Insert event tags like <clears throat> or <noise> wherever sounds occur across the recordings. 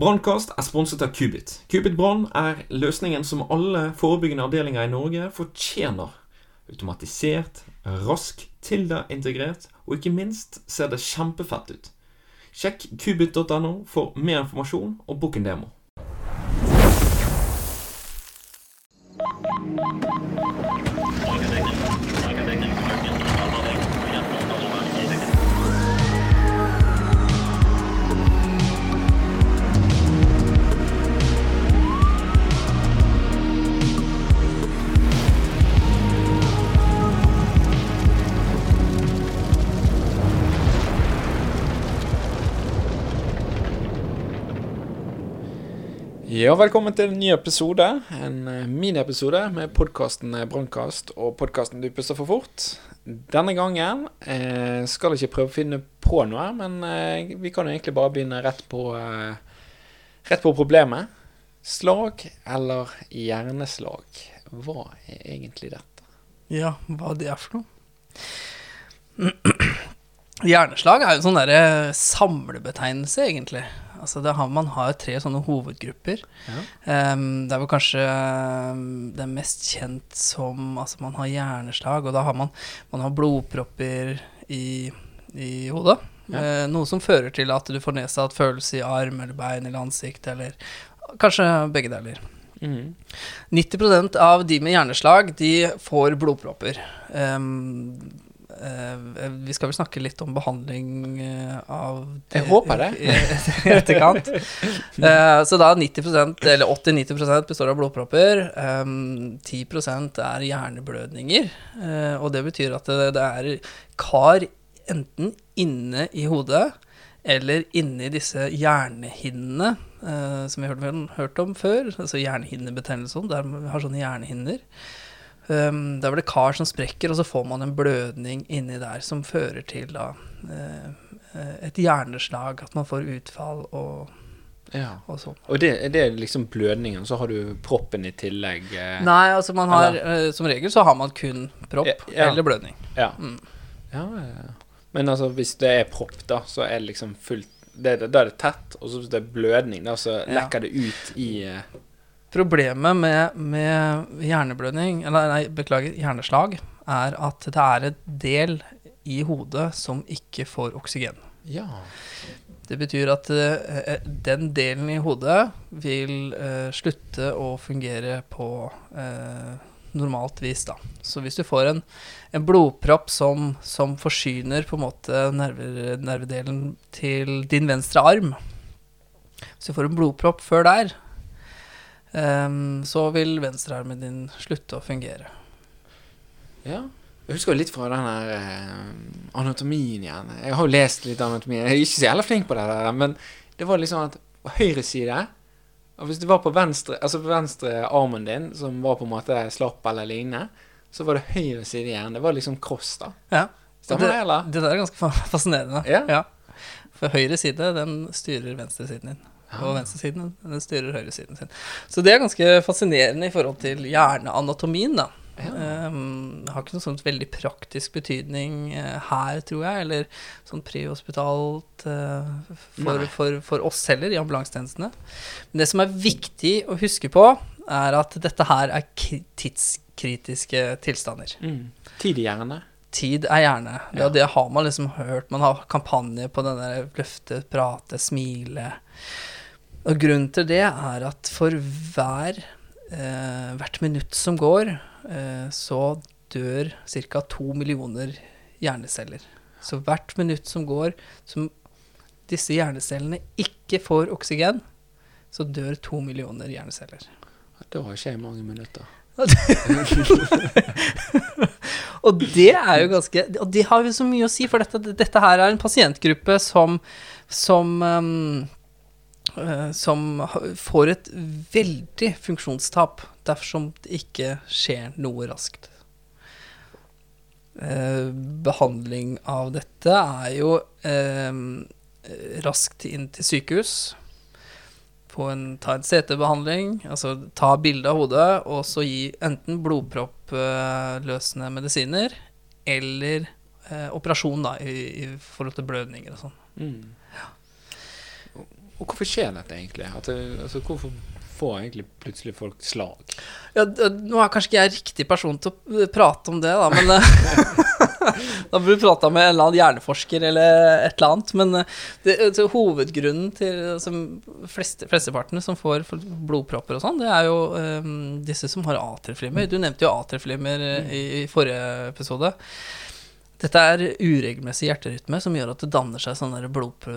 Brannkast er sponset av Kubit. Kubit Brann er løsningen som alle forebyggende avdelinger i Norge fortjener. Automatisert, rask, Tilda-integrert, og ikke minst ser det kjempefett ut. Sjekk kubit.no for mer informasjon og book en demo. Ja, velkommen til en ny episode. En uh, miniepisode med podkasten Brannkast og podkasten Du puster for fort. Denne gangen eh, skal jeg ikke prøve å finne på noe, men eh, vi kan jo egentlig bare begynne rett på, rett på problemet. Slag eller hjerneslag? Hva er egentlig dette? Ja, hva det er for noe? <clears throat> Hjerneslag er jo en sånn derre samlebetegnelse, egentlig. Altså har, man har jo tre sånne hovedgrupper. Ja. Um, det er vel kanskje um, det er mest kjent som Altså man har hjerneslag, og da har man, man har blodpropper i, i hodet. Ja. Uh, noe som fører til at du får nedsatt følelse i arm eller bein eller ansikt, eller kanskje begge deler. Mm. 90% av de med hjerneslag, de får blodpropper. Um, vi skal vel snakke litt om behandling uh, av Jeg håper det. <laughs> I etterkant. Uh, så da 90% eller 80-90% består av blodpropper. Um, 10% er hjerneblødninger. og det betyr at det, det, er kar enten inne i hodet eller inni disse hjernehinnene, som vi har hørt, hørt, om før. Altså hjernehinnebetennelse. Der vi har sånne hjernehinner. Um, er vel det kar som sprekker, og så får man en blødning inni der som fører til da uh, et hjerneslag, at man får utfall og, ja. og sånn. Og det, det, er liksom blødningen, så har du proppen i tillegg? Eh, Nei, altså man har uh, Som regel så har man kun propp ja. eller blødning. Ja. Mm. ja. Men altså hvis det er propp, da, så er det liksom fullt Da er det tett, og så hvis det er blødning, da, så lekker det ut i uh, Problemet med, med, hjerneblødning, eller nei, beklager, hjerneslag, er at det er en del i hodet som ikke får oksygen. Ja. Det betyr at uh, den delen i hodet vil uh, slutte å fungere på uh, normalt vis, da. Så hvis du får en, en blodpropp som, som, forsyner på en måte nerver, nervedelen til din venstre arm Hvis du får en blodpropp før der, så vil venstrearmen din slutte å fungere. Ja. Jeg husker litt fra den her eh, anatomien igjen. Jeg har jo lest litt anatomi. Jeg er ikke så jævla flink på det der, men det var liksom at på høyre side og Hvis det var på venstre Altså på venstre armen din, som var på en måte slapp eller lignende, så var det høyre side igjen. Det var liksom cross, da. Ja. Stemmer det, eller? Det der er ganske <laughs> fascinerende. Ja. ja. For høyre side, den styrer venstresiden din og venstresiden. Den styrer høyresiden sin. Så det er ganske fascinerende i forhold til hjerneanatomien, da. Ja. Um, har ikke noe sånt veldig praktisk betydning uh, her, tror jeg, eller sånn prehospitalt uh, for, for, for, oss heller, i ambulansetjenestene. Men det som er viktig å huske på, er at dette her er tidskritiske tilstander. Mm. Tid i hjernen? Tid er gjerne. Ja. Det, det, har man liksom hørt. Man har kampanje på den der løfte, prate, smile. Og grunnen til det er at for hver, eh, hvert minutt som går, eh, så dør ca. to millioner hjerneceller. Så hvert minutt som går som disse hjernecellene ikke får oksygen, så dør to millioner hjerneceller. Da har ikke jeg mange minutter. <laughs> og det er jo ganske Og det har jo så mye å si, for dette, dette her er en pasientgruppe som, som um, som får et veldig funksjonstap dersom det ikke skjer noe raskt. Eh, behandling av dette er jo eh, raskt inn til sykehus. En, ta en CT-behandling, altså ta bilde av hodet, og så gi enten blodproppløsende medisiner eller eh, operasjon da, i, i, forhold til blødninger og sånn. Mm. Og hvorfor skjer dette egentlig? At, altså, hvorfor får egentlig plutselig folk slag? Ja, nå er kanskje ikke jeg riktig person til å eh, prate om det, da, men eh, <laughs> Da burde du prata med en eller annen hjerneforsker eller et eller annet. Men eh, det, altså, hovedgrunnen til altså, fleste, flesteparten som får blodpropper og sånn, det er jo um, disse som har atrieflimmer. Du nevnte jo atrieflimmer i, i forrige episode. Dette er uregelmessig hjerterytme som gjør at det danner seg sånne blodpro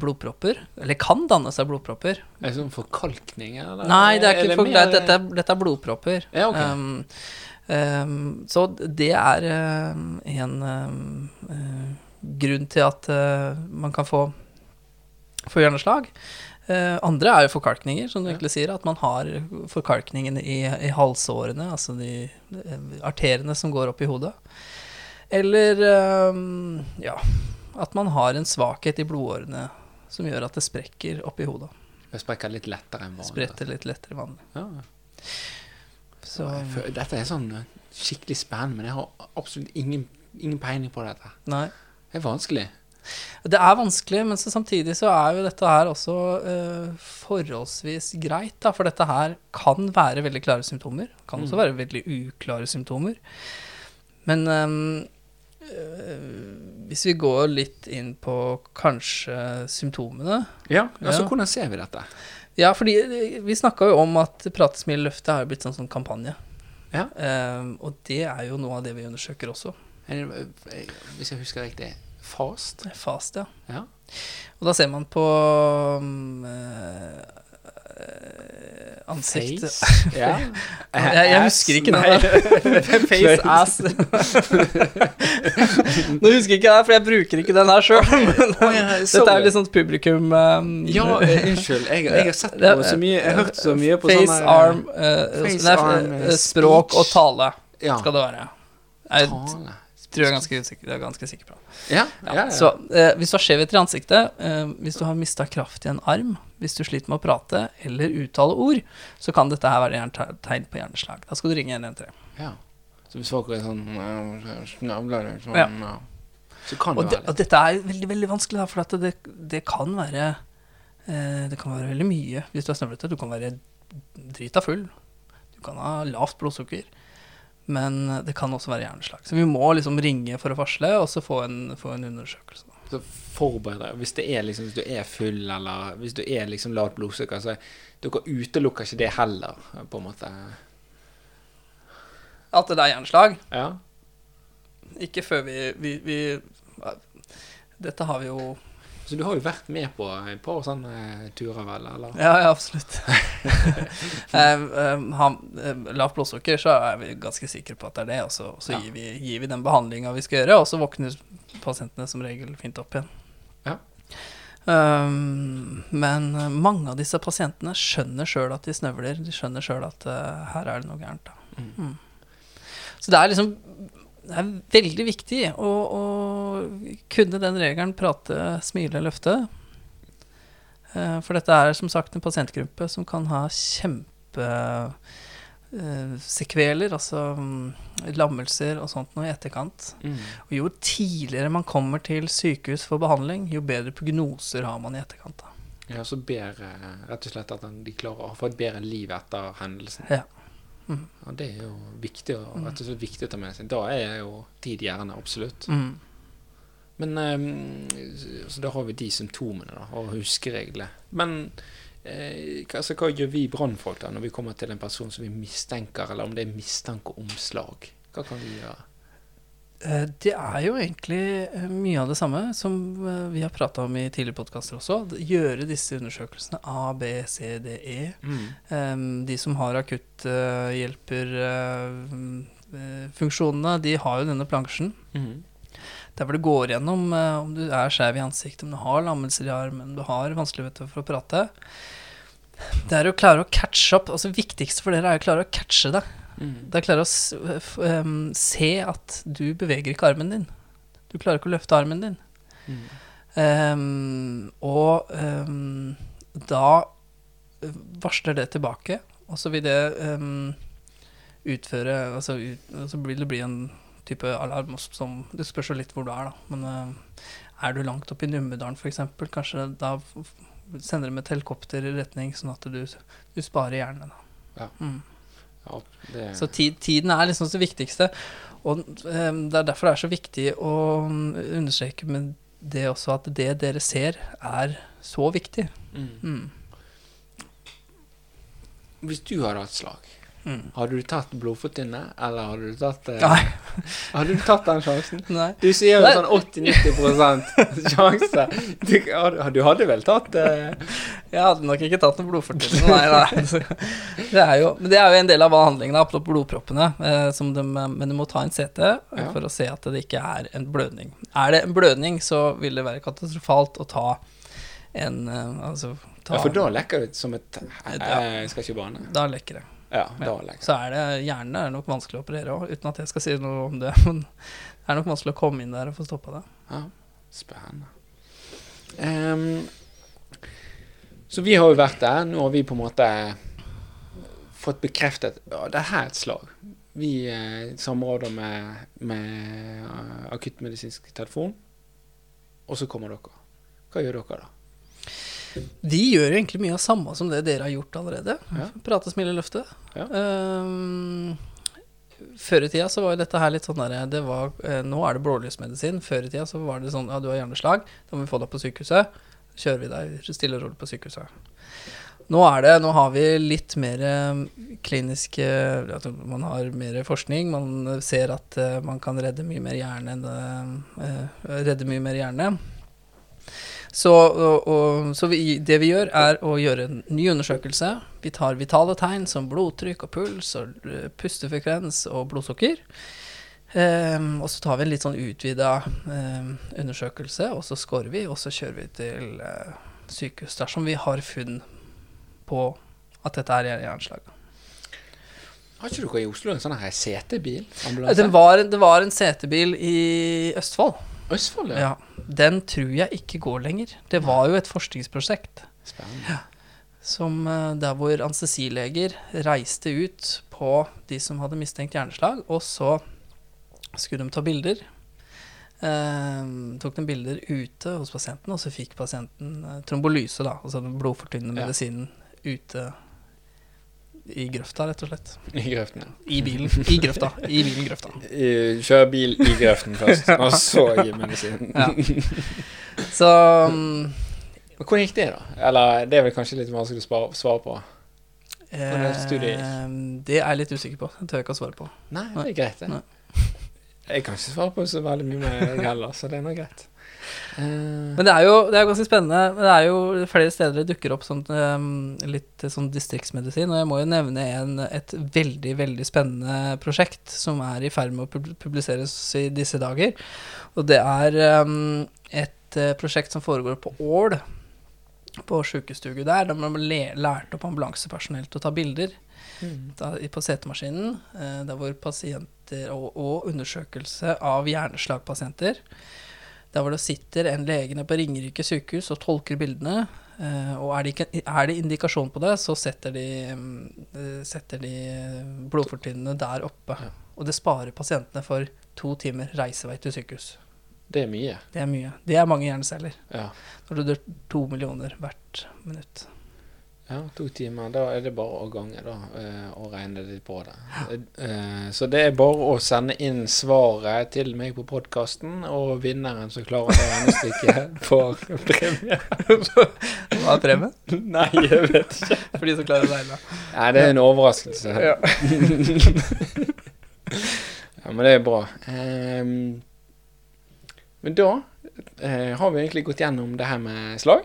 blodpropper. Eller kan danne seg blodpropper. Er det sånn forkalkning? Eller? Nei, det er ikke for, det, dette, dette er blodpropper. Ja, okay. Um, um, så det er um, en uh, grunn til at uh, man kan få, få hjerneslag. Uh, andre er jo forkalkninger, som du egentlig sier. At man har forkalkningen i, i halsårene, altså de, de arteriene som går opp i hodet. Eller um, ja, at man har en svakhet i blodårene som gjør at det sprekker oppi hodet. Det sprekker litt lettere enn vanlig. Spretter litt lettere enn vanlig. Ja. Så føler- Dette er sånn eh, skikkelig spennende, men jeg har absolutt ingen, ingen peiling på dette. Nei. Det er vanskelig. Det er vanskelig, men så samtidig så er jo dette her også uh, forholdsvis greit, da. For dette her kan være veldig klare symptomer. Kan også Mm. være veldig uklare symptomer. Men ehm, eh, hvis vi går litt inn på kanskje symptomene Ja, altså Ja. Hvordan ser vi dette? Ja, fordi eh, vi snakka jo om at Pratesmil-løftet har jo blitt sånn, sånn kampanje. Ja. Ehm, og det er jo noe av det vi undersøker også. Eh, Hvis jeg husker riktig fast? Fast, ja. Ja. Og da ser man på um, eh, eh, Face? <laughs> Ja. Jeg, jeg husker ikke <laughs> den. Face ass. Nå husker jeg ikke det, for jeg bruker ikke den her sjøl. Dette er jo litt sånn publikum um, Ja, eh, unnskyld. Jeg, jeg har sett på så mye Jeg har hørt så mye på Face, sånne arm, uh, Face, arm, eh, eh, språk speech. og tale skal det være. Jeg tale. Tror jeg er ganske usikker, jeg er ganske sikker på. Ja, Ja, ja. Så eh, hvis du har skjevheter i ansiktet, eh, hvis du har mista kraft i en arm, hvis du sliter med å prate eller uttale ord, så kan dette her være tegn på hjerneslag. Da skal du ringe 113. ja. Så hvis folk er sånn eh, Snavler sånn, Ja. ja. Så kan det Og, være og dette er veldig veldig vanskelig, da, for at det, det kan være eh, Det kan være veldig mye hvis du er snøvlete. Du kan være drita full. Du kan ha lavt blodsukker. Men det kan også være hjerneslag. Så vi må liksom ringe for å varsle, og så få en, få en undersøkelse. Så forbered deg. Hvis liksom Hvis du er full, eller hvis du er liksom lavt blodsukker, så dere utelukker ikke det heller, på en måte. At det er hjerneslag. Ja. Ikke før vi, vi, vi Dette har vi jo Så du har jo vært med på et par sånne turer, vel? Eller? Ja, ja absolutt. <laughs> han, um, lavt blodsukker, så er vi ganske sikre på at det er det. Og så, så Ja. gir, vi, gir vi den behandlinga vi skal gjøre, og så våkner pasientene som regel fint opp igjen. Ja. Um, men mange av disse pasientene skjønner sjøl at de snøvler. De skjønner sjøl at uh, her er det noe gærent. Da. Mm. Så det er liksom Det er veldig viktig å, å kunne den regelen prate, smile, løfte. Eh, For dette er som sagt en pasientgruppe som kan ha kjempesekveler, altså mm, lammelser og sånt noe i etterkant. Mm. Og jo tidligere man kommer til sykehus for behandling, jo bedre prognoser har man i etterkant. Da. Ja, så ber eh, rett og slett at de klarer å få et bedre liv etter hendelsen. Ja. Mhm. Ja, det er jo viktig, å- slett viktig å ta med seg. Da er jo tid gjerne, absolutt. Mm. Men um, Så da har vi de symptomene, da, og huskereglene. Men eh, altså, hva gjør vi brannfolk da når vi kommer til en person som vi mistenker, eller om det er mistanke om slag? Hva kan vi gjøre? Eh, Det er jo egentlig eh, mye av det samme som eh, vi har prata om i tidligere podkaster også. Gjøre disse undersøkelsene A, B, C, D, E. Mm. de som har akutthjelperfunksjonene, de har jo denne plansjen. Mm. Der hvor det går gjennom om du er skeiv i ansiktet, om du har lammelser i armen, om du har vanskeligheter for å prate. Det er å klare å catche opp. altså viktigste for dere er å klare å catche det. Mhm. Da klarer å se at du beveger ikke armen din. Du klarer ikke å løfte armen din. Mm. Um, og um, da eh, varsler det tilbake, og så vil det um, utføre altså, ut, så vil det bli en type alarm som Det spørs jo litt hvor du er, da. Men eh, er du langt oppe i Numedalen f.eks., kanskje da sender de et helikopter i retning, sånn at du, du sparer hjernen. Da. Ja. Mm. Ja, det, Så tid, tiden er liksom det viktigste. Og um, det er derfor det er så viktig å understreke med det også at det dere ser, er så viktig. mm. Mm. Hvis du har hatt slag, Mm. hadde du tatt blodfortynnet, eller hadde du tatt eh, Nei. <laughs> Hadde du tatt den sjansen? Nei. Du sier jo sånn 80-90 <laughs> sjanse. Du, du hadde vel tatt eh, Jeg hadde nok ikke tatt noe blodfortynne, nei. nei. <laughs> Det er jo, men det er jo en del av behandlingen av blodproppene. Eh, som de, men du må ta en CT Ja. for å se at det ikke er en blødning. Er det en blødning, så vil det være katastrofalt å ta en eh, Altså ta, Ja, for da lekker det som et eh, bane. Da lekker det. Ja, lekker Så er det Hjernen er nok vanskelig å operere òg, uten at jeg skal si noe om det. <laughs> Men det er nok vanskelig å komme inn der og få stoppa det. Ja, spennende. Um, så vi har jo vært der. Nå har vi på en måte fått bekreftet ja, det er et slag. Vi eh, samråder med, med eh, akuttmedisinsk telefon, og så kommer dere. Hva gjør dere da? De gjør egentlig mye av samme som det dere har gjort allerede. Ja. Prate, smile, løfte. Ja. Um, før i tida så var jo dette her litt sånn derre det var, eh, Nå er det blålysmedisin. Før i tida så var det sånn ja, du har hjerneslag, da må vi få deg på sykehuset. Kjører vi deg stille og rolig på sykehuset. Nå er det, nå har vi litt mer klinisk kliniske Man har mer forskning. Man ser at eh, man kan redde mye mer hjerne enn det, eh, Redde mye mer hjerne. Så, og, og, så vi, det vi gjør, er å gjøre en ny undersøkelse. Vi tar vitale tegn som blodtrykk og puls og eh, pustefrekvens og blodsukker. Um, og så tar vi en litt sånn utvida um, undersøkelse, og så scorer vi, og så kjører vi til uh, sykehus dersom vi har funn på at dette er hjerneslag. Har ikke dere i Oslo en sånn her CT-bil? Ambulanse? Det var, det var en CT-bil i Østfold. Østfold, ja. Ja. Den tror jeg ikke går lenger. Det var jo et forskningsprosjekt. Spennende. som eh, der hvor anestesileger reiste ut på de som hadde mistenkt hjerneslag, og så skulle de ta bilder. Eh, tok de bilder ute hos pasienten, og så fikk pasienten eh, trombolyse, da, altså den blodfortynnende Ja. medisinen, ute i grøfta, rett og slett. I grøften, ja. I bilen. I grøfta. I bilen grøfta. Kjør bil i grøften først, og så gi medisin. <laughs> Ja. Så um, Men Hvordan gikk det, da? Eller det er vel kanskje litt vanskelig å svare på? Eh, det er jeg litt usikker på. Det tør jeg ikke å svare på. Nei, det er greit, det. Nei. Jeg kan ikke svare på så veldig mye med jeg heller, så det er nå greit. Eh, Men det er jo det er ganske spennende. Det er jo flere steder det dukker opp sånt, um, litt sånn distriktsmedisin. Og jeg må jo nevne en, et veldig, veldig spennende prosjekt som er i ferd med å publiseres i disse dager. Og det er um, et eh, prosjekt som foregår på Ål, på sjukestugu der. Der man lærte opp ambulansepersonell til å ta bilder mm. da, i- på CT-maskinen. Eh, der hvor pasienter og, og undersøkelse av hjerneslagpasienter. Der hvor det sitter en legene på Ringerike sykehus og tolker bildene. eh, og er det, ikke, er det indikasjon på det, så setter de, mm, eh, setter de blodfortynnene der oppe. Ja. Og det sparer pasientene for to timer reisevei til sykehus. Det er mye. Det er mye. Det er mange hjerneceller. Ja. Når du dør to millioner hvert minutt. Ja, to timer. Da er det bare å gange, da, eh, og regne litt på det. Eh, Så det er bare å sende inn svaret til meg på podkasten, og vinneren som klarer det regnestykket, <laughs> får premie. <laughs> Hva er premien? Nei, jeg vet ikke. <laughs> For de som klarer å regne. Nei, det er en overraskelse. Ja. Ja, men det er bra. Ehm, men da eh, har vi egentlig gått gjennom det her med slag.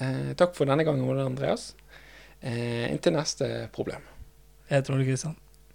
Eh, takk for denne gangen, Andreas. Eh, inntil neste problem. Jeg tror det, Kristian.